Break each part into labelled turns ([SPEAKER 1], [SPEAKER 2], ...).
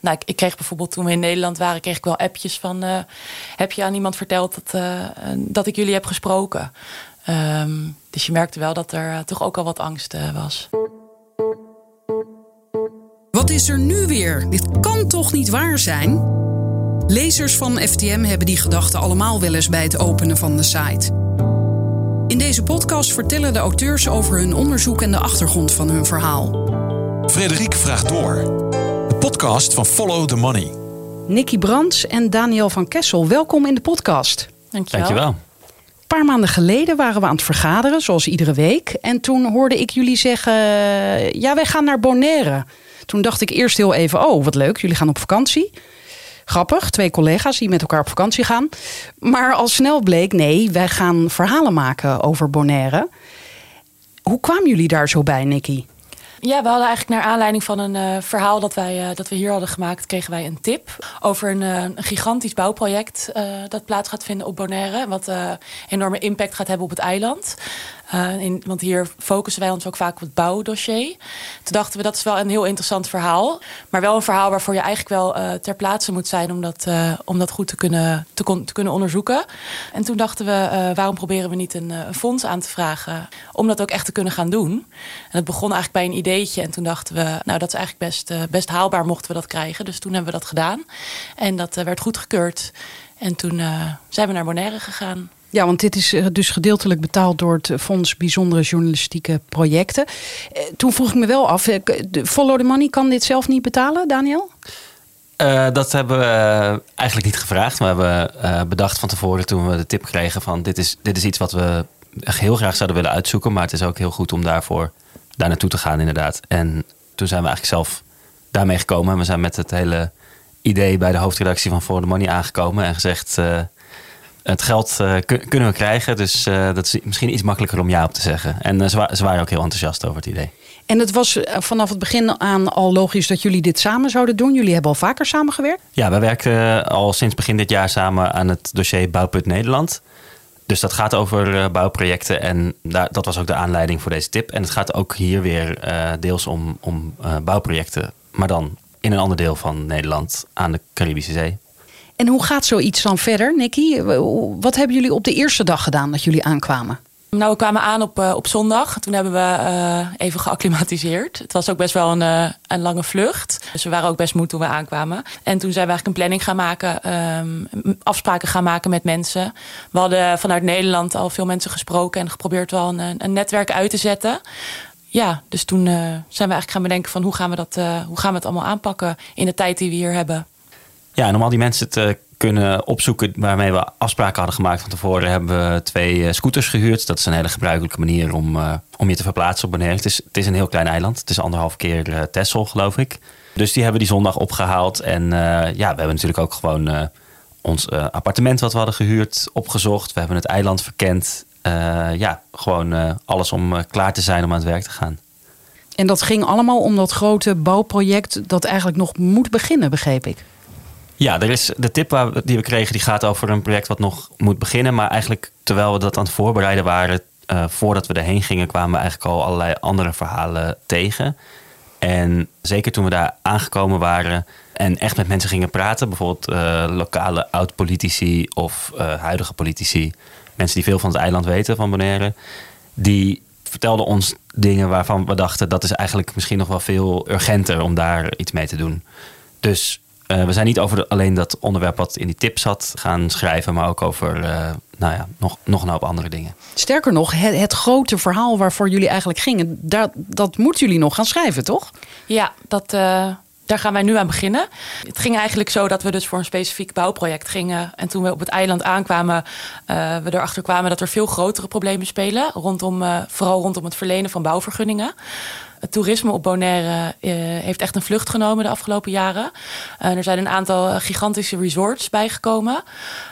[SPEAKER 1] Nou, ik, ik, kreeg bijvoorbeeld toen we in Nederland waren, kreeg ik wel appjes van: uh, heb je aan iemand verteld dat, uh, dat ik jullie heb gesproken? Um, dus je merkte wel dat er uh, toch ook al wat angst was.
[SPEAKER 2] Wat is er nu weer? Dit kan toch niet waar zijn? Lezers van FTM hebben die gedachten allemaal wel eens bij het openen van de site. In deze podcast vertellen de auteurs over hun onderzoek en de achtergrond van hun verhaal.
[SPEAKER 3] Frederik vraagt door. Podcast van Follow the Money.
[SPEAKER 2] Nicky Brands en Daniel van Kessel, welkom in de podcast.
[SPEAKER 1] Dankjewel.
[SPEAKER 4] Dankjewel.
[SPEAKER 2] Een paar maanden geleden waren we aan het vergaderen, zoals iedere week. En toen hoorde ik jullie zeggen: Ja, wij gaan naar Bonaire. Toen dacht ik eerst heel even: Oh, wat leuk, jullie gaan op vakantie. Grappig, twee collega's die met elkaar op vakantie gaan. Maar al snel bleek: nee, wij gaan verhalen maken over Bonaire. Hoe kwamen jullie daar zo bij, Nicky?
[SPEAKER 1] Ja, we hadden eigenlijk naar aanleiding van een uh, verhaal dat, wij, uh, dat we hier hadden gemaakt, kregen wij een tip over een, uh, een gigantisch bouwproject dat plaats gaat vinden op Bonaire. Wat enorme impact gaat hebben op het eiland. In, want hier focussen wij ons ook vaak op het bouwdossier. Toen dachten we dat is wel een heel interessant verhaal. Maar wel een verhaal waarvoor je eigenlijk wel ter plaatse moet zijn om dat, om dat goed te kunnen, te, kunnen onderzoeken. En toen dachten we, waarom proberen we niet een, fonds aan te vragen om dat ook echt te kunnen gaan doen. En het begon eigenlijk bij een idee en toen dachten we, nou dat is eigenlijk best, best haalbaar mochten we dat krijgen. Dus toen hebben we dat gedaan. En dat werd goedgekeurd. En toen zijn we naar Bonaire gegaan.
[SPEAKER 2] Ja, want dit is dus gedeeltelijk betaald door het Fonds Bijzondere Journalistieke Projecten. Toen vroeg ik me wel af, Follow the Money kan dit zelf niet betalen, Daniel?
[SPEAKER 4] Dat hebben we eigenlijk niet gevraagd. We hebben bedacht van tevoren toen we de tip kregen van dit is, dit is iets wat we echt heel graag zouden willen uitzoeken. Maar het is ook heel goed om daarvoor daar naartoe te gaan, inderdaad. En toen zijn we eigenlijk zelf daarmee gekomen. En we zijn met het hele idee bij de hoofdredactie van For the Money aangekomen en gezegd: het geld uh, kunnen we krijgen. Dus uh, dat is misschien iets makkelijker om ja op te zeggen. En ze, ze, waren ook heel enthousiast over het idee.
[SPEAKER 2] En het was vanaf het begin aan al logisch dat jullie dit samen zouden doen. Jullie hebben al vaker samengewerkt?
[SPEAKER 4] Ja, we werken al sinds begin dit jaar samen aan het dossier Bouwput Nederland. Dus dat gaat over uh, bouwprojecten en daar, dat was ook de aanleiding voor deze tip. En het gaat ook hier weer uh, deels om, om uh, bouwprojecten, maar dan in een ander deel van Nederland aan de Caribische Zee.
[SPEAKER 2] En hoe gaat zoiets dan verder, Nicky? Wat hebben jullie op de eerste dag gedaan dat jullie aankwamen?
[SPEAKER 1] Nou, we kwamen aan op, uh, op zondag. Toen hebben we uh, even geacclimatiseerd. Het was ook best wel een, uh, een lange vlucht. Dus we waren ook best moe toen we aankwamen. En toen zijn we eigenlijk een planning gaan maken. Um, afspraken gaan maken met mensen. We hadden vanuit Nederland al veel mensen gesproken. En geprobeerd wel een, een netwerk uit te zetten. Ja, dus toen zijn we eigenlijk gaan bedenken van hoe gaan we, dat, hoe gaan we het allemaal aanpakken in de tijd die we hier hebben.
[SPEAKER 4] Ja, en om al die mensen te kunnen opzoeken waarmee we afspraken hadden gemaakt van tevoren, hebben we twee scooters gehuurd. Dat is een hele gebruikelijke manier om, uh, om je te verplaatsen op Bonaire. Het is, het is een heel klein eiland. Het is anderhalf keer uh, geloof ik. Dus die hebben die zondag opgehaald. En ja, we hebben natuurlijk ook gewoon ons appartement wat we hadden gehuurd opgezocht. We hebben het eiland verkend. ja, gewoon alles om klaar te zijn om aan het werk te gaan.
[SPEAKER 2] En dat ging allemaal om dat grote bouwproject dat eigenlijk nog moet beginnen, begreep ik.
[SPEAKER 4] Ja, er is de tip die we kregen die gaat over een project wat nog moet beginnen. Maar eigenlijk terwijl we dat aan het voorbereiden waren, uh, voordat we erheen gingen, kwamen we eigenlijk al allerlei andere verhalen tegen. En zeker toen we daar aangekomen waren en echt met mensen gingen praten, bijvoorbeeld uh, lokale oud-politici of uh, huidige politici, mensen die veel van het eiland weten van Bonaire, die vertelden ons dingen waarvan we dachten dat is eigenlijk misschien nog wel veel urgenter om daar iets mee te doen. Dus uh, we zijn niet over de, alleen dat onderwerp wat in die tip zat gaan schrijven, maar ook over uh, nou ja, nog, nog een hoop andere dingen.
[SPEAKER 2] Sterker nog, het, het, grote verhaal waarvoor jullie eigenlijk gingen, daar, dat moeten jullie nog gaan schrijven, toch?
[SPEAKER 1] Ja, dat, uh, daar gaan wij nu aan beginnen. Het ging eigenlijk zo dat we dus voor een specifiek bouwproject gingen. En toen we op het eiland aankwamen, we erachter kwamen dat er veel grotere problemen spelen. Rondom, vooral rondom het verlenen van bouwvergunningen. Het toerisme op Bonaire uh, heeft echt een vlucht genomen de afgelopen jaren. Uh, er zijn een aantal gigantische resorts bijgekomen.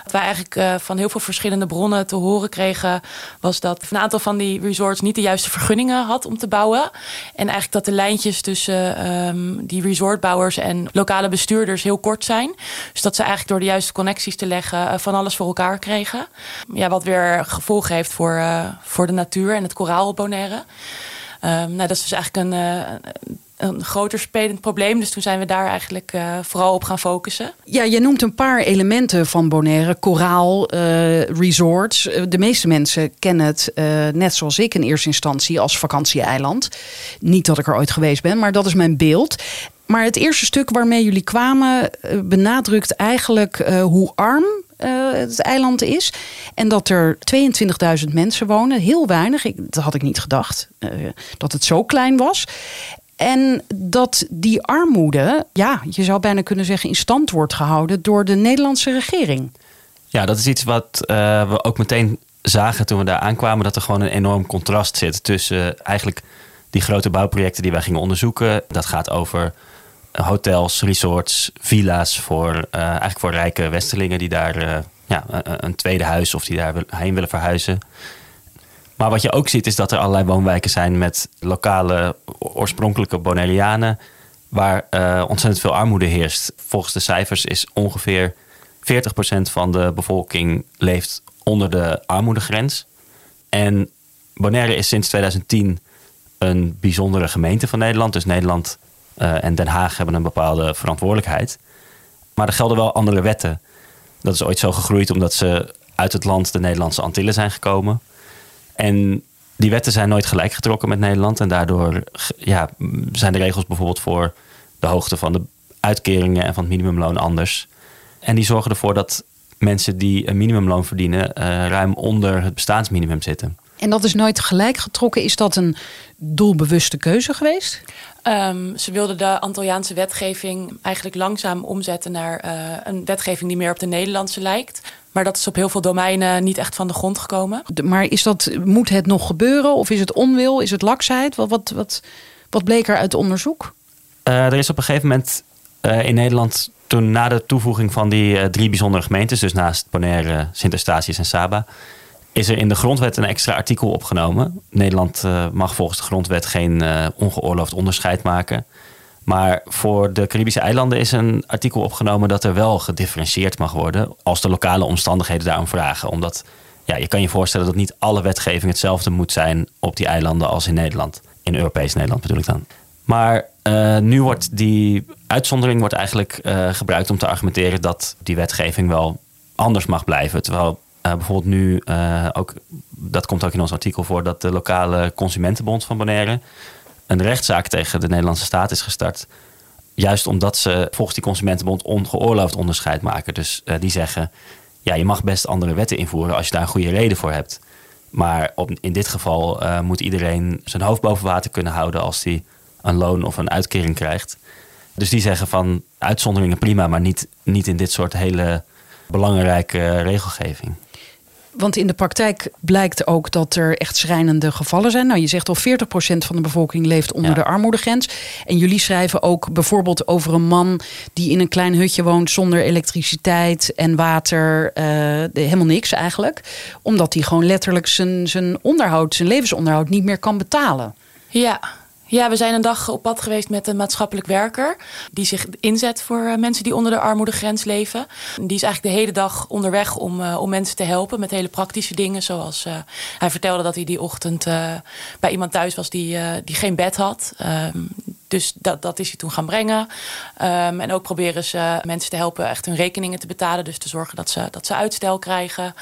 [SPEAKER 1] Wat wij eigenlijk van heel veel verschillende bronnen te horen kregen... was dat een aantal van die resorts niet de juiste vergunningen had om te bouwen. En eigenlijk dat de lijntjes tussen um, die resortbouwers en lokale bestuurders heel kort zijn. Dus dat ze eigenlijk door de juiste connecties te leggen van alles voor elkaar kregen. Ja, wat weer gevolgen heeft voor, voor de natuur en het koraal op Bonaire. Um, nou, dat is dus eigenlijk een. Uh, een groter spelend probleem. Dus toen zijn we daar eigenlijk uh, vooral op gaan focussen.
[SPEAKER 2] Ja, je noemt een paar elementen van Bonaire. Koraal, uh, resorts. De meeste mensen kennen het, net zoals ik in eerste instantie, als vakantieeiland. Niet dat ik er ooit geweest ben, maar dat is mijn beeld. Maar het eerste stuk waarmee jullie kwamen benadrukt eigenlijk hoe arm uh, het eiland is. En dat er 22.000 mensen wonen. Heel weinig. Ik, dat had ik niet gedacht. Dat het zo klein was. En dat die armoede, ja, je zou bijna kunnen zeggen, in stand wordt gehouden door de Nederlandse regering.
[SPEAKER 4] Ja, dat is iets wat we ook meteen zagen toen we daar aankwamen. Dat er gewoon een enorm contrast zit tussen eigenlijk die grote bouwprojecten die wij gingen onderzoeken. Dat gaat over hotels, resorts, villa's voor uh, eigenlijk voor rijke Westelingen die daar uh, ja, een tweede huis of die daar heen willen verhuizen. Maar wat je ook ziet is dat er allerlei woonwijken zijn met lokale oorspronkelijke Bonaireanen, waar uh, ontzettend veel armoede heerst. Volgens de cijfers is ongeveer 40% van de bevolking leeft onder de armoedegrens. En Bonaire is sinds 2010 een bijzondere gemeente van Nederland. Dus Nederland uh, en Den Haag hebben een bepaalde verantwoordelijkheid. Maar er gelden wel andere wetten. Dat is ooit zo gegroeid omdat ze uit het land de Nederlandse Antillen zijn gekomen. En die wetten zijn nooit gelijk getrokken met Nederland. En daardoor ja, zijn de regels bijvoorbeeld voor de hoogte van de uitkeringen en van het minimumloon anders. En die zorgen ervoor dat mensen die een minimumloon verdienen uh, ruim onder het bestaansminimum zitten.
[SPEAKER 2] En dat is nooit gelijk getrokken. Is dat een doelbewuste keuze geweest?
[SPEAKER 1] Um, ze wilden de Antilliaanse wetgeving eigenlijk langzaam omzetten naar uh, een wetgeving die meer op de Nederlandse lijkt. Maar dat is op heel veel domeinen niet echt van de grond gekomen.
[SPEAKER 2] Maar is dat, moet het nog gebeuren? Of is het onwil? Is het laksheid? Wat, wat, wat, wat bleek er uit onderzoek?
[SPEAKER 4] Uh, er is op een gegeven moment uh, in Nederland, toen na de toevoeging van die uh, drie bijzondere gemeentes, dus naast Bonaire, Sint Eustatius en Saba, is er in de grondwet een extra artikel opgenomen. Nederland mag volgens de grondwet geen ongeoorloofd onderscheid maken. Maar voor de Caribische eilanden is een artikel opgenomen dat er wel gedifferentieerd mag worden als de lokale omstandigheden daarom vragen. Omdat ja, je kan je voorstellen dat niet alle wetgeving hetzelfde moet zijn op die eilanden als in Nederland. In Europees Nederland bedoel ik dan. Maar uh, nu wordt die uitzondering wordt eigenlijk gebruikt om te argumenteren dat die wetgeving wel anders mag blijven. Terwijl uh, bijvoorbeeld nu ook, dat komt ook in ons artikel voor, dat de lokale consumentenbond van Bonaire een rechtszaak tegen de Nederlandse staat is gestart. Juist omdat ze volgens die Consumentenbond ongeoorloofd onderscheid maken. Dus uh, die zeggen, ja, je mag best andere wetten invoeren als je daar een goede reden voor hebt. Maar op, in dit geval uh, moet iedereen zijn hoofd boven water kunnen houden als hij een loon of een uitkering krijgt. Dus die zeggen van uitzonderingen prima, maar niet, niet in dit soort hele belangrijke regelgeving.
[SPEAKER 2] Want in de praktijk blijkt ook dat er echt schrijnende gevallen zijn. Nou, je zegt al 40% van de bevolking leeft onder ja. de armoedegrens. En jullie schrijven ook bijvoorbeeld over een man die in een klein hutje woont zonder elektriciteit en water. Uh, helemaal niks eigenlijk. Omdat hij gewoon letterlijk zijn, zijn onderhoud, zijn levensonderhoud niet meer kan betalen.
[SPEAKER 1] Ja, ja, we zijn een dag op pad geweest met een maatschappelijk werker. Die zich inzet voor uh, mensen die onder de armoedegrens leven. Die is eigenlijk de hele dag onderweg om, uh, om mensen te helpen met hele praktische dingen. Zoals uh, hij vertelde dat hij die ochtend bij iemand thuis was die, die geen bed had. Dus dat, dat is hij toen gaan brengen. Um, en ook proberen ze mensen te helpen echt hun rekeningen te betalen. Dus te zorgen dat ze, dat ze uitstel krijgen.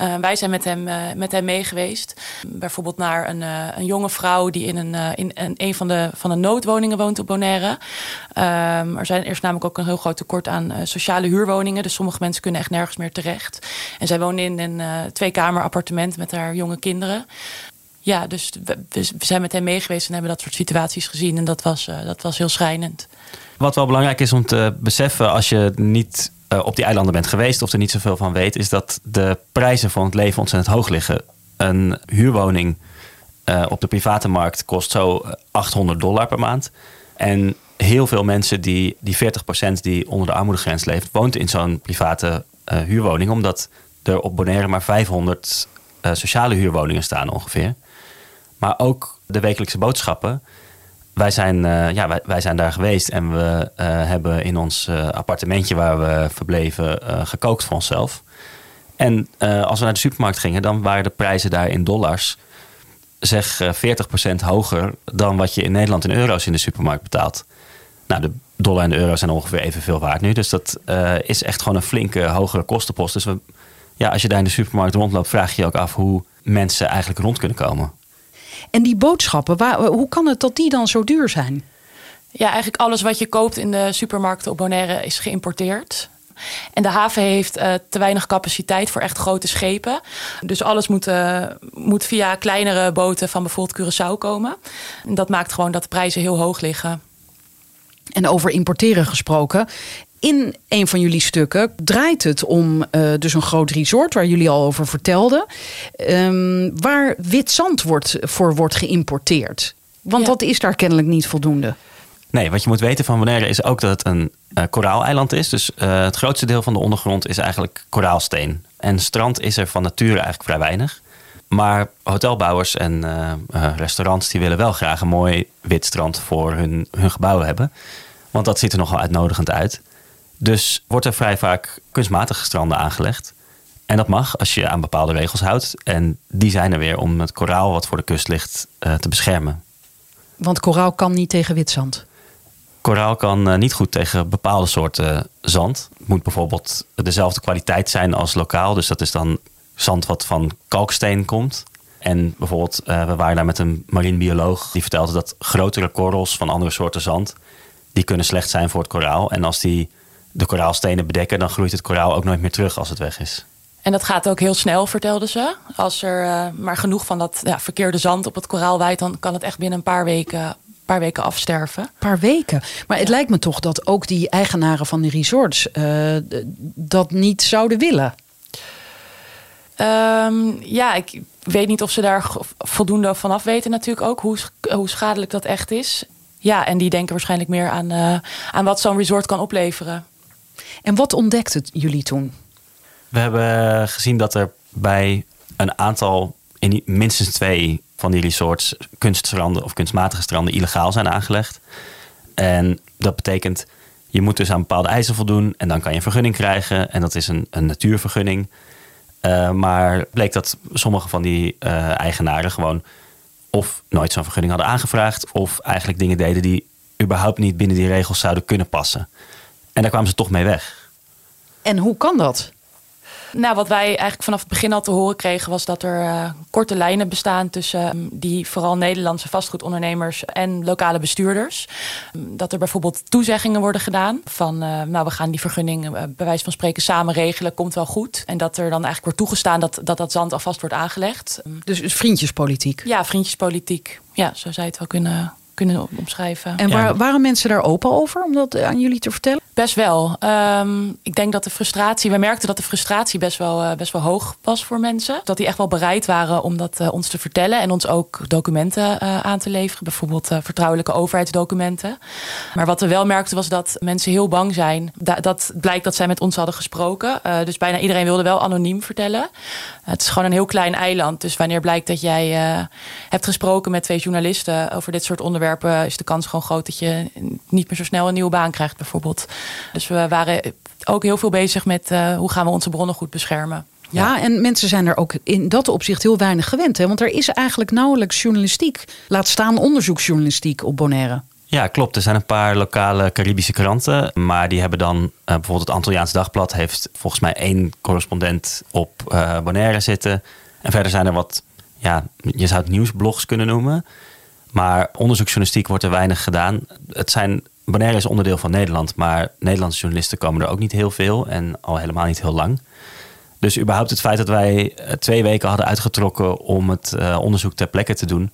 [SPEAKER 1] Uh, wij zijn met hem, uh, met hem mee geweest. Bijvoorbeeld naar een, uh, een jonge vrouw die in een, in een, een van, de, van de noodwoningen woont op Bonaire. Um, er, zijn, er is namelijk ook een heel groot tekort aan sociale huurwoningen. Dus sommige mensen kunnen echt nergens meer terecht. En zij woont in een twee-kamer appartement met haar jonge kinderen ja, dus we, zijn met hem mee geweest en hebben dat soort situaties gezien. En dat was, uh, dat was heel schrijnend.
[SPEAKER 4] Wat wel belangrijk is om te beseffen als je niet uh, op die eilanden bent geweest of er niet zoveel van weet, is dat de prijzen van het leven ontzettend hoog liggen. Een huurwoning uh, op de private markt kost zo 800 dollar per maand. En heel veel mensen die, die 40% die onder de armoedegrens leeft, woont in zo'n private huurwoning, omdat er op Bonaire maar 500 sociale huurwoningen staan ongeveer. Maar ook de wekelijkse boodschappen. Wij zijn, uh, ja, wij, wij, zijn daar geweest en we uh, hebben in ons uh, appartementje waar we verbleven gekookt voor onszelf. En als we naar de supermarkt gingen, dan waren de prijzen daar in dollars zeg eh, 40% hoger dan wat je in Nederland in euro's in de supermarkt betaalt. Nou, de dollar en de euro zijn ongeveer evenveel waard nu. Dus dat eh, is echt gewoon een flinke hogere kostenpost. Dus we, ja, als je daar in de supermarkt rondloopt, vraag je je ook af hoe mensen eigenlijk rond kunnen komen.
[SPEAKER 2] En die boodschappen, waar, hoe kan het dat die dan zo duur zijn?
[SPEAKER 1] Ja, eigenlijk alles wat je koopt in de supermarkten op Bonaire is geïmporteerd. En de haven heeft uh, te weinig capaciteit voor echt grote schepen. Dus alles moet, uh, moet via kleinere boten van bijvoorbeeld Curaçao komen. En dat maakt gewoon dat de prijzen heel hoog liggen.
[SPEAKER 2] En over importeren gesproken. In een van jullie stukken draait het om uh, dus een groot resort waar jullie al over vertelden. Um, waar wit zand wordt, voor wordt geïmporteerd. Want ja. dat is daar kennelijk niet voldoende.
[SPEAKER 4] Nee, wat je moet weten van Bonaire is ook dat het een uh, koraaleiland is. Dus uh, het grootste deel van de ondergrond is eigenlijk koraalsteen. En strand is er van nature eigenlijk vrij weinig. Maar hotelbouwers en uh, restaurants die willen wel graag een mooi wit strand voor hun, hun gebouwen hebben. Want dat ziet er nogal uitnodigend uit. Dus wordt er vrij vaak kunstmatige stranden aangelegd. En dat mag als je aan bepaalde regels houdt. En die zijn er weer om het koraal wat voor de kust ligt te beschermen.
[SPEAKER 2] Want koraal kan niet tegen witzand?
[SPEAKER 4] Koraal kan uh, niet goed tegen bepaalde soorten zand. Het moet bijvoorbeeld dezelfde kwaliteit zijn als lokaal. Dus dat is dan zand wat van kalksteen komt. En bijvoorbeeld, uh, we waren daar met een marine bioloog. Die vertelde dat grotere korrels van andere soorten zand... die kunnen slecht zijn voor het koraal. En als die de koraalstenen bedekken... dan groeit het koraal ook nooit meer terug als het weg is.
[SPEAKER 1] En dat gaat ook heel snel, vertelden ze. Als er uh, maar genoeg van dat ja, verkeerde zand op het koraal wijt... dan kan het echt binnen een paar weken paar weken afsterven.
[SPEAKER 2] Een paar weken. Maar het lijkt me toch dat ook die eigenaren van die resorts uh, dat niet zouden willen.
[SPEAKER 1] Um, ja, ik weet niet of ze daar voldoende vanaf weten natuurlijk ook. Hoe, hoe schadelijk dat echt is. Ja, en die denken waarschijnlijk meer aan, uh, aan wat zo'n resort kan opleveren.
[SPEAKER 2] En wat ontdekten jullie toen?
[SPEAKER 4] We hebben gezien dat er bij een aantal, in minstens twee van die resorts kunststranden of kunstmatige stranden illegaal zijn aangelegd. En dat betekent, je moet dus aan bepaalde eisen voldoen en dan kan je een vergunning krijgen. En dat is een, een natuurvergunning. Uh, maar bleek dat sommige van die uh, eigenaren gewoon of nooit zo'n vergunning hadden aangevraagd, of eigenlijk dingen deden die überhaupt niet binnen die regels zouden kunnen passen. En daar kwamen ze toch mee weg.
[SPEAKER 2] En hoe kan dat?
[SPEAKER 1] Nou, wat wij eigenlijk vanaf het begin al te horen kregen, was dat er uh, korte lijnen bestaan tussen uh, die vooral Nederlandse vastgoedondernemers en lokale bestuurders. Dat er bijvoorbeeld toezeggingen worden gedaan van, uh, nou, we gaan die vergunning bij wijze van spreken samen regelen, komt wel goed. En dat er dan eigenlijk wordt toegestaan dat dat, dat zand alvast wordt aangelegd.
[SPEAKER 2] Dus vriendjespolitiek?
[SPEAKER 1] Ja, vriendjespolitiek. Ja, zo zou je het wel kunnen kunnen omschrijven.
[SPEAKER 2] En waar, waren mensen daar open over om dat aan jullie te vertellen?
[SPEAKER 1] Best wel. Um, ik denk dat de frustratie, we merkten dat de frustratie best wel, uh, best wel hoog was voor mensen. Dat die echt wel bereid waren om dat uh, ons te vertellen en ons ook documenten uh, aan te leveren. Bijvoorbeeld vertrouwelijke overheidsdocumenten. Maar wat we wel merkten was dat mensen heel bang zijn. Da dat blijkt dat zij met ons hadden gesproken. dus bijna iedereen wilde wel anoniem vertellen. het is gewoon een heel klein eiland. Dus wanneer blijkt dat jij hebt gesproken met twee journalisten over dit soort onderwerpen is de kans gewoon groot dat je niet meer zo snel een nieuwe baan krijgt, bijvoorbeeld. Dus we waren ook heel veel bezig met uh, hoe gaan we onze bronnen goed beschermen.
[SPEAKER 2] Ja, ja, en mensen zijn er ook in dat opzicht heel weinig gewend. Hè? Want er is eigenlijk nauwelijks journalistiek, laat staan onderzoeksjournalistiek op Bonaire.
[SPEAKER 4] Ja, klopt. Er zijn een paar lokale Caribische kranten. Maar die hebben dan, uh, bijvoorbeeld het Antilliaans Dagblad... heeft volgens mij één correspondent op uh, Bonaire zitten. En verder zijn er wat, ja, je zou het nieuwsblogs kunnen noemen... Maar onderzoeksjournalistiek wordt er weinig gedaan. Het zijn, Bonaire is onderdeel van Nederland, maar Nederlandse journalisten komen er ook niet heel veel en al helemaal niet heel lang. Dus überhaupt het feit dat wij eh, twee weken hadden uitgetrokken om het uh, onderzoek ter plekke te doen,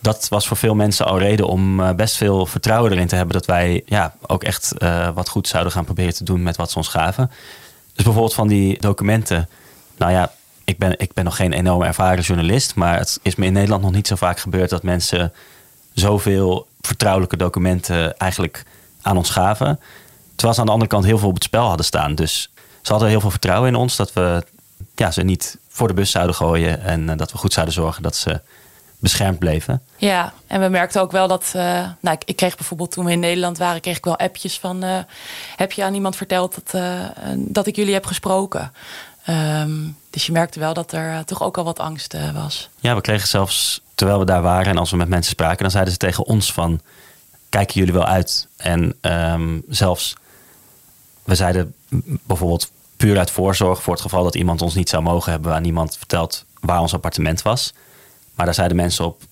[SPEAKER 4] dat was voor veel mensen al reden om uh, best veel vertrouwen erin te hebben dat wij ja, ook echt wat goed zouden gaan proberen te doen met wat ze ons gaven. Dus bijvoorbeeld van die documenten. Nou ja, ik ben, ik ben nog geen enorm ervaren journalist, maar het is me in Nederland nog niet zo vaak gebeurd dat mensen zoveel vertrouwelijke documenten eigenlijk aan ons gaven. Terwijl ze aan de andere kant heel veel op het spel hadden staan. Dus ze hadden heel veel vertrouwen in ons dat we ja, ze niet voor de bus zouden gooien en uh, dat we goed zouden zorgen dat ze beschermd bleven.
[SPEAKER 1] Ja, en we merkten ook wel dat. Uh, nou, ik, ik, kreeg bijvoorbeeld toen we in Nederland waren, kreeg ik wel appjes van. Uh, heb je aan iemand verteld dat, dat ik jullie heb gesproken? Ehm, dus je merkte wel dat er toch ook al wat angst was.
[SPEAKER 4] Ja, we kregen zelfs, terwijl we daar waren en als we met mensen spraken, dan zeiden ze tegen ons van, kijken jullie wel uit? En ehm, zelfs, we zeiden bijvoorbeeld puur uit voorzorg voor het geval dat iemand ons niet zou mogen, hebben we aan niemand verteld waar ons appartement was. Maar daar zeiden mensen op,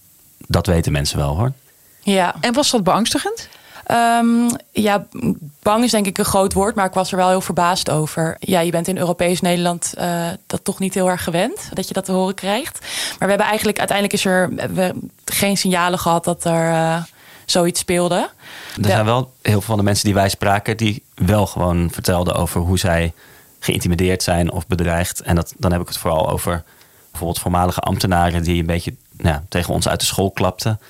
[SPEAKER 4] dat weten mensen wel hoor.
[SPEAKER 2] Ja. En was dat beangstigend?
[SPEAKER 1] Um, ja, bang is denk ik een groot woord, maar ik was er wel heel verbaasd over. Ja, je bent in Europees Nederland uh, dat toch niet heel erg gewend, dat je dat te horen krijgt. Maar we hebben eigenlijk, uiteindelijk is er geen signalen gehad dat er uh, zoiets speelde.
[SPEAKER 4] Er zijn wel heel veel van de mensen die wij spraken, die wel gewoon vertelden over hoe zij geïntimideerd zijn of bedreigd. En dat, dan heb ik het vooral over bijvoorbeeld voormalige ambtenaren die een beetje nou, tegen ons uit de school klapten.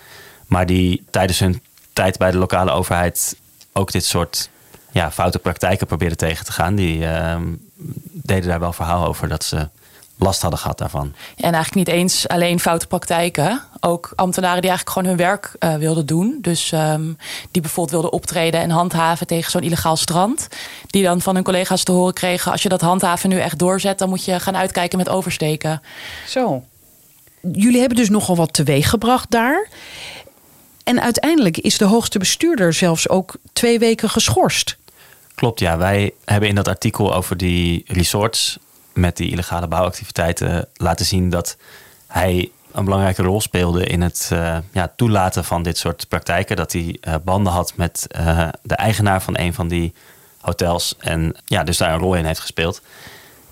[SPEAKER 4] Maar die tijdens hun tijd bij de lokale overheid ook dit soort ja, foute praktijken probeerden tegen te gaan. Die uh, deden daar wel verhaal over dat ze last hadden gehad daarvan.
[SPEAKER 1] En eigenlijk niet eens alleen foute praktijken. Ook ambtenaren die eigenlijk gewoon hun werk uh, wilden doen. Dus um, die bijvoorbeeld wilden optreden en handhaven tegen zo'n illegaal strand. Die dan van hun collega's te horen kregen: als je dat handhaven nu echt doorzet, dan moet je gaan uitkijken met oversteken.
[SPEAKER 2] Zo. Jullie hebben dus nogal wat teweeg gebracht daar. En uiteindelijk is de hoogste bestuurder zelfs ook twee weken geschorst.
[SPEAKER 4] Klopt, ja. Wij hebben in dat artikel over die resorts met die illegale bouwactiviteiten laten zien dat hij een belangrijke rol speelde in het uh, ja, toelaten van dit soort praktijken. Dat hij uh, banden had met uh, de eigenaar van een van die hotels en ja, dus daar een rol in heeft gespeeld.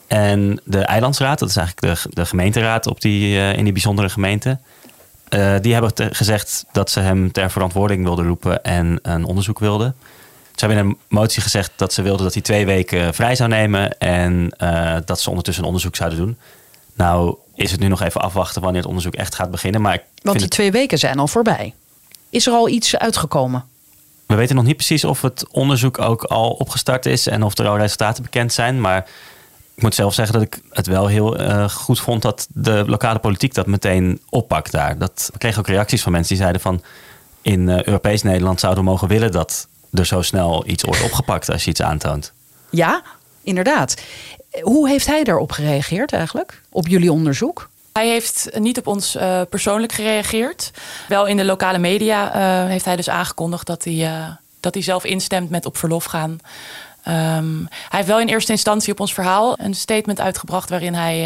[SPEAKER 4] En de Eilandsraad, dat is eigenlijk de, de gemeenteraad op die, in die bijzondere gemeente, die hebben gezegd dat ze hem ter verantwoording wilden roepen en een onderzoek wilden. Ze hebben in een motie gezegd dat ze wilden dat hij twee weken vrij zou nemen en uh, dat ze ondertussen een onderzoek zouden doen. Nou is het nu nog even afwachten wanneer het onderzoek echt gaat beginnen. Maar
[SPEAKER 2] Want die twee weken zijn al voorbij. Is er al iets uitgekomen?
[SPEAKER 4] We weten nog niet precies of het onderzoek ook al opgestart is en of er al resultaten bekend zijn. Maar ik moet zelf zeggen dat ik het wel heel uh, goed vond dat de lokale politiek dat meteen oppakt daar. Dat, we kregen ook reacties van mensen die zeiden van in uh, Europees Nederland zouden we mogen willen dat er zo snel iets wordt opgepakt als je iets aantoont.
[SPEAKER 2] Ja, inderdaad. Hoe heeft hij daarop gereageerd eigenlijk? Op jullie onderzoek?
[SPEAKER 1] Hij heeft niet op ons uh, persoonlijk gereageerd. Wel in de lokale media uh, heeft hij dus aangekondigd dat hij, uh, dat hij zelf instemt met op verlof gaan. Um, hij heeft wel in eerste instantie op ons verhaal een statement uitgebracht waarin hij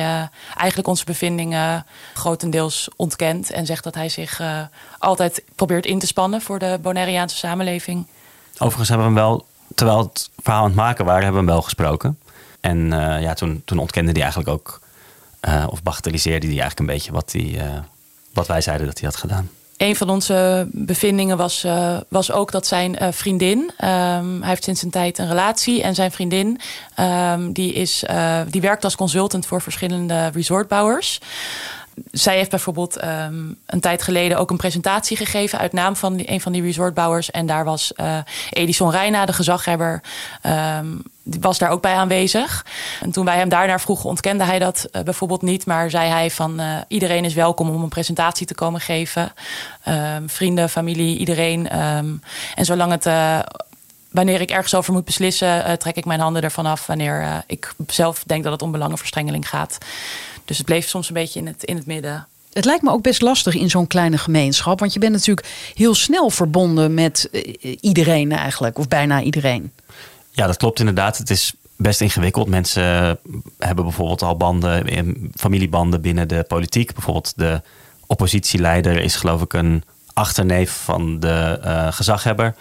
[SPEAKER 1] eigenlijk onze bevindingen grotendeels ontkent en zegt dat hij zich altijd probeert in te spannen voor de Bonaireaanse samenleving.
[SPEAKER 4] Overigens hebben we hem wel, terwijl het verhaal aan het maken waren, hebben we hem wel gesproken. En uh, ja, toen, toen ontkende hij eigenlijk ook, of bagatelliseerde hij eigenlijk een beetje wat, wat wij zeiden dat hij had gedaan.
[SPEAKER 1] Een van onze bevindingen was, was ook dat zijn vriendin, um, hij heeft sinds een tijd een relatie en zijn vriendin, um, die, is, die werkt als consultant voor verschillende resortbouwers zij heeft bijvoorbeeld um, een tijd geleden ook een presentatie gegeven uit naam van die, een van die resortbouwers. En daar was Edison Reina, de gezaghebber, was daar ook bij aanwezig. En toen wij hem daarnaar vroegen, ontkende hij dat uh, bijvoorbeeld niet. Maar zei hij van uh, iedereen is welkom om een presentatie te komen geven. Um, vrienden, familie, iedereen. en zolang het wanneer ik ergens over moet beslissen, trek ik mijn handen ervan af. Wanneer ik zelf denk dat het om belangenverstrengeling gaat. Dus het bleef soms een beetje in het, in het midden.
[SPEAKER 2] Het lijkt me ook best lastig in zo'n kleine gemeenschap. Want je bent natuurlijk heel snel verbonden met iedereen eigenlijk. Of bijna iedereen.
[SPEAKER 4] Ja, dat klopt inderdaad. Het is best ingewikkeld. Mensen hebben bijvoorbeeld al banden, familiebanden binnen de politiek. Bijvoorbeeld de oppositieleider is geloof ik een achterneef van de gezaghebber.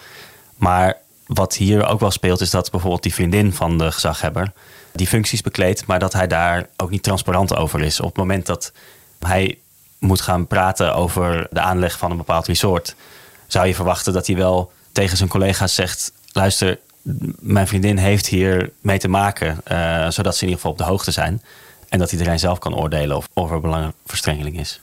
[SPEAKER 4] Maar wat hier ook wel speelt, is dat bijvoorbeeld die vriendin van de gezaghebber die functies bekleedt, maar dat hij daar ook niet transparant over is. Op het moment dat hij moet gaan praten over de aanleg van een bepaald resort, zou je verwachten dat hij wel tegen zijn collega's zegt: luister, mijn vriendin heeft hier mee te maken, uh, zodat ze in ieder geval op de hoogte zijn. En dat iedereen zelf kan oordelen of, of er belangenverstrengeling is.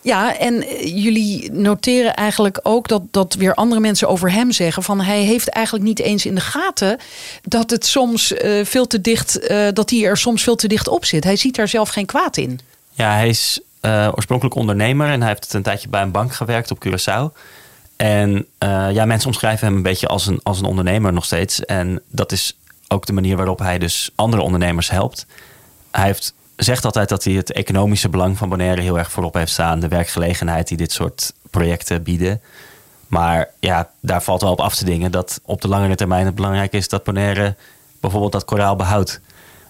[SPEAKER 2] Ja, en eh, jullie noteren eigenlijk ook dat, dat weer andere mensen over hem zeggen: van hij heeft eigenlijk niet eens in de gaten dat het soms uh, veel te dicht, uh, dat hij er soms veel te dicht op zit. Hij ziet daar zelf geen kwaad in.
[SPEAKER 4] Ja, hij is uh, oorspronkelijk ondernemer en hij heeft een tijdje bij een bank gewerkt op Curaçao. En ja, mensen omschrijven hem een beetje als een, als een ondernemer nog steeds. En dat is ook de manier waarop hij dus andere ondernemers helpt. hij heeft, zegt altijd dat hij het economische belang van Bonaire heel erg voorop heeft staan. De werkgelegenheid die dit soort projecten bieden. Maar ja, daar valt wel op af te dingen dat op de langere termijn het belangrijk is dat Bonaire bijvoorbeeld dat koraal behoudt.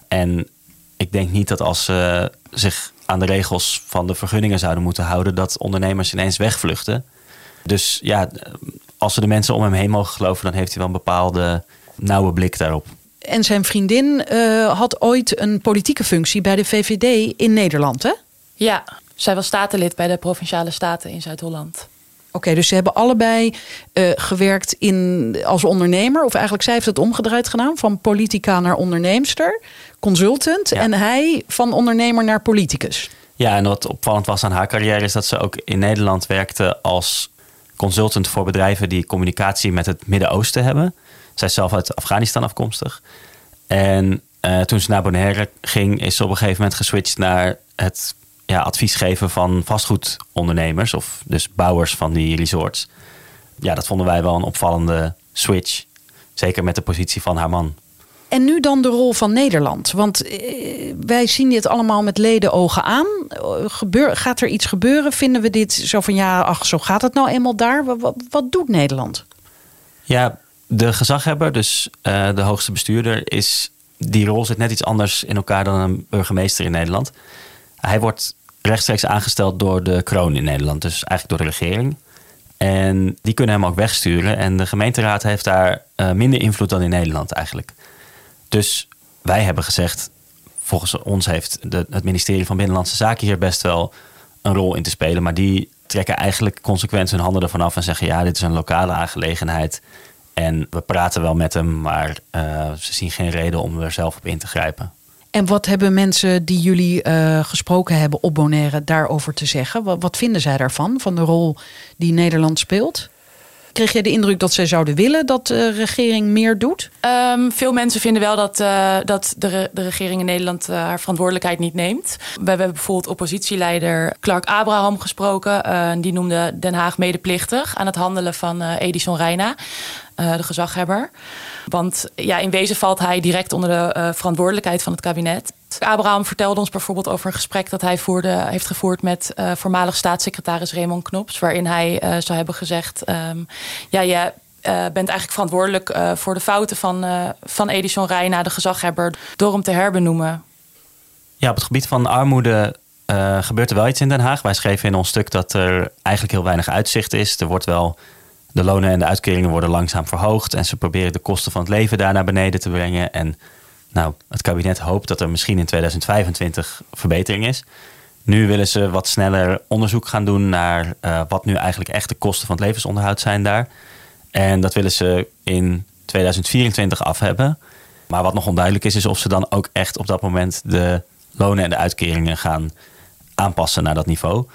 [SPEAKER 4] En ik denk niet dat als ze zich aan de regels van de vergunningen zouden moeten houden, dat ondernemers ineens wegvluchten. Dus ja, als we de mensen om hem heen mogen geloven, dan heeft hij wel een bepaalde nauwe blik daarop.
[SPEAKER 2] En zijn vriendin uh, had ooit een politieke functie bij de VVD in Nederland, hè?
[SPEAKER 1] Ja, zij was statenlid bij de Provinciale Staten in Zuid-Holland.
[SPEAKER 2] Oké, dus ze hebben allebei uh, gewerkt in, als ondernemer. Of eigenlijk zij heeft het omgedraaid gedaan. Van politica naar onderneemster. Consultant. En hij van ondernemer naar politicus.
[SPEAKER 4] Ja, en wat opvallend was aan haar carrière... is dat ze ook in Nederland werkte als consultant voor bedrijven... die communicatie met het Midden-Oosten hebben. Zij is zelf uit Afghanistan afkomstig. En uh, toen ze naar Bonaire ging... is ze op een gegeven moment geswitcht naar het ja, advies geven van vastgoedondernemers of dus bouwers van die resorts. Ja, dat vonden wij wel een opvallende switch. Zeker met de positie van haar man.
[SPEAKER 2] En nu dan de rol van Nederland. Want eh, wij zien dit allemaal met leden ogen aan. Gebeur, gaat er iets gebeuren? Vinden we dit zo van ja, ach, zo gaat het nou eenmaal daar? Wat, doet Nederland?
[SPEAKER 4] Ja, de gezaghebber, dus uh, de hoogste bestuurder, is die rol zit net iets anders in elkaar dan een burgemeester in Nederland. Hij wordt rechtstreeks aangesteld door de kroon in Nederland, dus eigenlijk door de regering. En die kunnen hem ook wegsturen. En de gemeenteraad heeft daar minder invloed dan in Nederland eigenlijk. Dus wij hebben gezegd, volgens ons heeft de, het ministerie van Binnenlandse Zaken hier best wel een rol in te spelen. Maar die trekken eigenlijk consequent hun handen ervan af en zeggen: ja, dit is een lokale aangelegenheid. En we praten wel met hem, maar uh, ze zien geen reden om er zelf op in te grijpen.
[SPEAKER 2] En wat hebben mensen die jullie uh, gesproken hebben op Bonaire daarover te zeggen? Wat, vinden zij daarvan, van de rol die Nederland speelt? Kreeg je de indruk dat zij zouden willen dat de regering meer doet?
[SPEAKER 1] Um, veel mensen vinden wel dat, uh, dat de, de, regering in Nederland uh, haar verantwoordelijkheid niet neemt. We hebben bijvoorbeeld oppositieleider Clark Abraham gesproken. Uh, die noemde Den Haag medeplichtig aan het handelen van Edison Reina, de gezaghebber. Want ja, in wezen valt hij direct onder de uh, verantwoordelijkheid van het kabinet. Abraham vertelde ons bijvoorbeeld over een gesprek dat hij voerde, heeft gevoerd met uh, voormalig staatssecretaris Raymond Knops. Waarin hij zou hebben gezegd: um, Ja, je bent eigenlijk verantwoordelijk voor de fouten van, van Edison Reina, de gezaghebber, door hem te herbenoemen.
[SPEAKER 4] Ja, op het gebied van armoede gebeurt er wel iets in Den Haag. Wij schreven in ons stuk dat er eigenlijk heel weinig uitzicht is. Er wordt wel de lonen en de uitkeringen worden langzaam verhoogd. En ze proberen de kosten van het leven daar naar beneden te brengen. En nou, het kabinet hoopt dat er misschien in 2025 verbetering is. Nu willen ze wat sneller onderzoek gaan doen naar uh, wat nu eigenlijk echt de kosten van het levensonderhoud zijn daar. En dat willen ze in 2024 af hebben. Maar wat nog onduidelijk is, is of ze dan ook echt op dat moment de lonen en de uitkeringen gaan aanpassen naar dat niveau.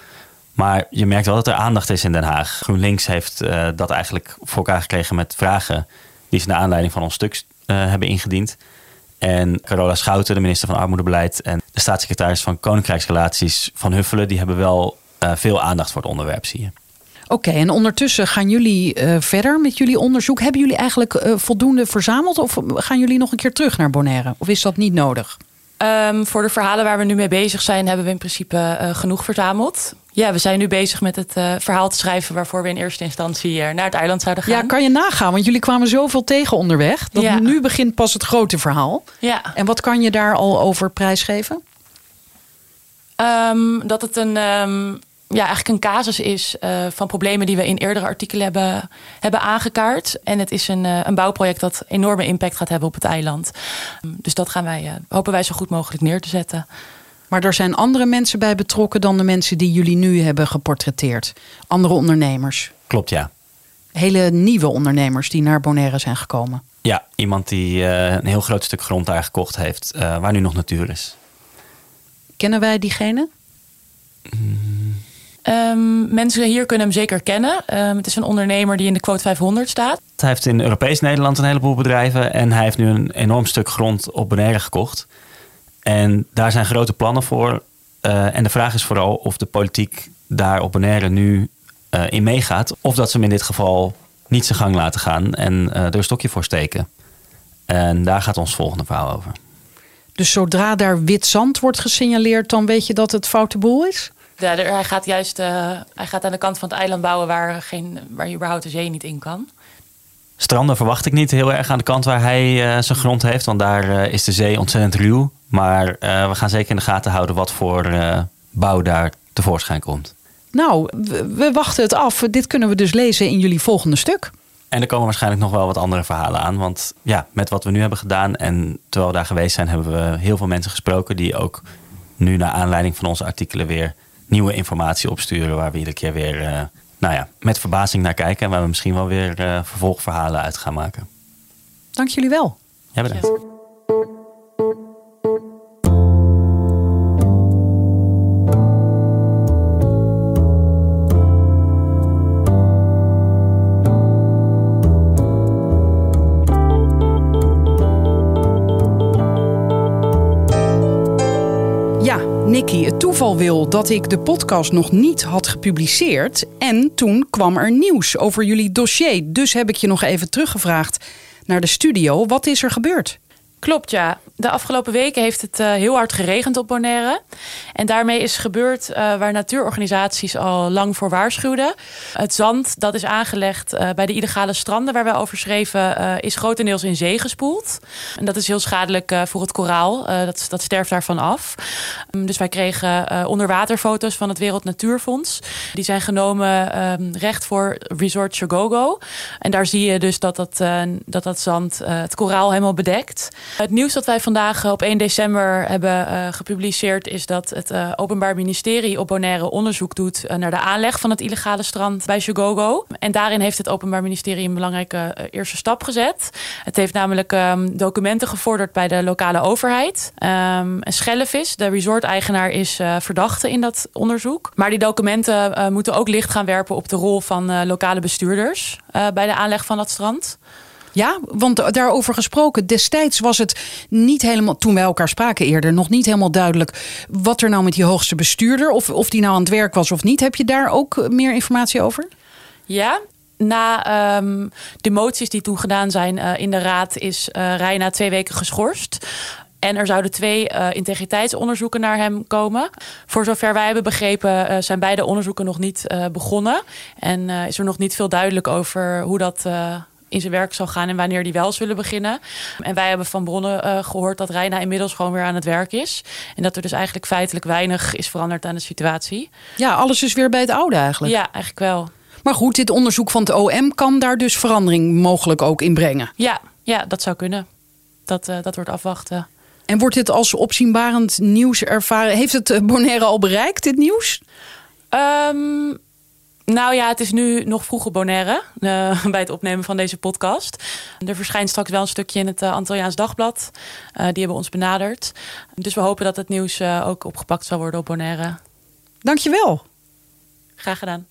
[SPEAKER 4] Maar je merkt wel dat er aandacht is in Den Haag. GroenLinks heeft uh, dat eigenlijk voor elkaar gekregen met vragen die ze naar aanleiding van ons stuk uh, hebben ingediend. En Carola Schouten, de minister van Armoedebeleid en de staatssecretaris van Koninkrijksrelaties van Huffelen, die hebben wel uh, veel aandacht voor het onderwerp, zie je.
[SPEAKER 2] Oké, en ondertussen gaan jullie verder met jullie onderzoek. Hebben jullie eigenlijk voldoende verzameld of gaan jullie nog een keer terug naar Bonaire? Of is dat niet nodig?
[SPEAKER 1] Um, voor de verhalen waar we nu mee bezig zijn, hebben we in principe uh, genoeg verzameld. Ja, we zijn nu bezig met het uh, verhaal te schrijven waarvoor we in eerste instantie uh, naar het eiland zouden gaan.
[SPEAKER 2] Ja, kan je nagaan, want jullie kwamen zoveel tegen onderweg. Dat ja. nu begint pas het grote verhaal.
[SPEAKER 1] Ja.
[SPEAKER 2] En wat kan je daar al over prijsgeven?
[SPEAKER 1] Um, dat het een. Um, ja, eigenlijk een casus is uh, van problemen die we in eerdere artikelen hebben, hebben aangekaart. En het is een, uh, een bouwproject dat enorme impact gaat hebben op het eiland. Um, dus dat gaan wij, uh, hopen wij zo goed mogelijk neer te zetten.
[SPEAKER 2] Maar er zijn andere mensen bij betrokken dan de mensen die jullie nu hebben geportretteerd. Andere ondernemers.
[SPEAKER 4] Klopt, ja.
[SPEAKER 2] Hele nieuwe ondernemers die naar Bonaire zijn gekomen.
[SPEAKER 4] Ja, iemand die een heel groot stuk grond daar gekocht heeft, waar nu nog natuur is.
[SPEAKER 2] Kennen wij diegene?
[SPEAKER 1] Mm. Um, mensen hier kunnen hem zeker kennen. Um, het is een ondernemer die in de quote 500 staat.
[SPEAKER 4] Hij heeft in Europees Nederland een heleboel bedrijven. En hij heeft nu een enorm stuk grond op Bonaire gekocht. En daar zijn grote plannen voor. Uh, en de vraag is vooral of de politiek daar op Bonaire nu uh, in meegaat. Of dat ze hem in dit geval niet zijn gang laten gaan en uh, er een stokje voor steken. En daar gaat ons volgende verhaal over.
[SPEAKER 2] Dus zodra daar wit zand wordt gesignaleerd, dan weet je dat het foute boel is?
[SPEAKER 1] Ja, hij gaat juist eh, hij gaat aan de kant van het eiland bouwen waar, geen, waar überhaupt de zee niet in kan.
[SPEAKER 4] Stranden verwacht ik niet heel erg aan de kant waar hij eh, zijn grond heeft. Want daar eh, is de zee ontzettend ruw. Maar eh, we gaan zeker in de gaten houden wat voor eh, bouw daar tevoorschijn komt.
[SPEAKER 2] Nou, we, we wachten het af. Dit kunnen we dus lezen in jullie volgende stuk.
[SPEAKER 4] En er komen waarschijnlijk nog wel wat andere verhalen aan. Want ja, met wat we nu hebben gedaan en terwijl we daar geweest zijn, hebben we heel veel mensen gesproken die ook nu naar aanleiding van onze artikelen weer nieuwe informatie opsturen. Waar we iedere keer weer eh, nou ja, met verbazing naar kijken. En waar we misschien wel weer eh, vervolgverhalen uit gaan maken.
[SPEAKER 2] Dank jullie wel.
[SPEAKER 4] Ja, bedankt.
[SPEAKER 2] Toeval wil dat ik de podcast nog niet had gepubliceerd. En toen kwam er nieuws over jullie dossier. Dus heb ik je nog even teruggevraagd naar de studio. Wat is er gebeurd?
[SPEAKER 1] Klopt, ja. De afgelopen weken heeft het eh, heel hard geregend op Bonaire. En daarmee is gebeurd eh, waar natuurorganisaties al lang voor waarschuwden. Het zand dat is aangelegd eh, bij de illegale stranden waar wij over schreven... is grotendeels in zee gespoeld. En dat is heel schadelijk voor het koraal. Dat, dat sterft daarvan af. Um, dus wij kregen onderwaterfoto's van het Wereld Natuurfonds. Die zijn genomen ehm, recht voor Resort Chogogo. En daar zie je dus dat dat, dat, dat zand het koraal helemaal bedekt. Het nieuws dat wij vandaag eh, op 1 december hebben eh, gepubliceerd... is dat het eh, Openbaar Ministerie op Bonaire onderzoek doet... naar de aanleg van het illegale strand bij Chogogo. En daarin heeft het Openbaar Ministerie een belangrijke eerste stap gezet. Het heeft namelijk ehm, documenten gevorderd bij de lokale overheid. Ehm en Schellevis, de resort-eigenaar, is verdachte in dat onderzoek. Maar die documenten moeten ook licht gaan werpen op de rol van lokale bestuurders... bij de aanleg van dat strand.
[SPEAKER 2] Ja, want daarover gesproken, destijds was het niet helemaal, toen wij elkaar spraken eerder, nog niet helemaal duidelijk wat er nou met die hoogste bestuurder, of, of die nou aan het werk was of niet. Heb je daar ook meer informatie over?
[SPEAKER 1] Ja, na ehm, de moties die toen gedaan zijn eh, in de raad is eh Reina twee weken geschorst. En er zouden twee eh, integriteitsonderzoeken naar hem komen. Voor zover wij hebben begrepen eh, zijn beide onderzoeken nog niet eh, begonnen. En eh, is er nog niet veel duidelijk over hoe dat eh, in zijn werk zal gaan en wanneer die wel zullen beginnen. En wij hebben van bronnen eh, gehoord dat Reina inmiddels gewoon weer aan het werk is. En dat er dus eigenlijk feitelijk weinig is veranderd aan de situatie.
[SPEAKER 2] Ja, alles is weer bij het oude eigenlijk.
[SPEAKER 1] Ja, eigenlijk wel.
[SPEAKER 2] Maar goed, dit onderzoek van het OM kan daar dus verandering mogelijk ook in brengen.
[SPEAKER 1] Ja, ja dat zou kunnen. Dat, eh, dat wordt afwachten.
[SPEAKER 2] En wordt dit als opzienbarend nieuws ervaren? Heeft het eh, Bonaire al bereikt, dit nieuws?
[SPEAKER 1] Ehm, nou ja, het is nu nog vroeg op Bonaire eh, bij het opnemen van deze podcast. Er verschijnt straks wel een stukje in het uh, Antilliaans Dagblad. Eh, die hebben ons benaderd. Dus we hopen dat het nieuws ook opgepakt zal worden op Bonaire.
[SPEAKER 2] Dankjewel.
[SPEAKER 1] Graag gedaan.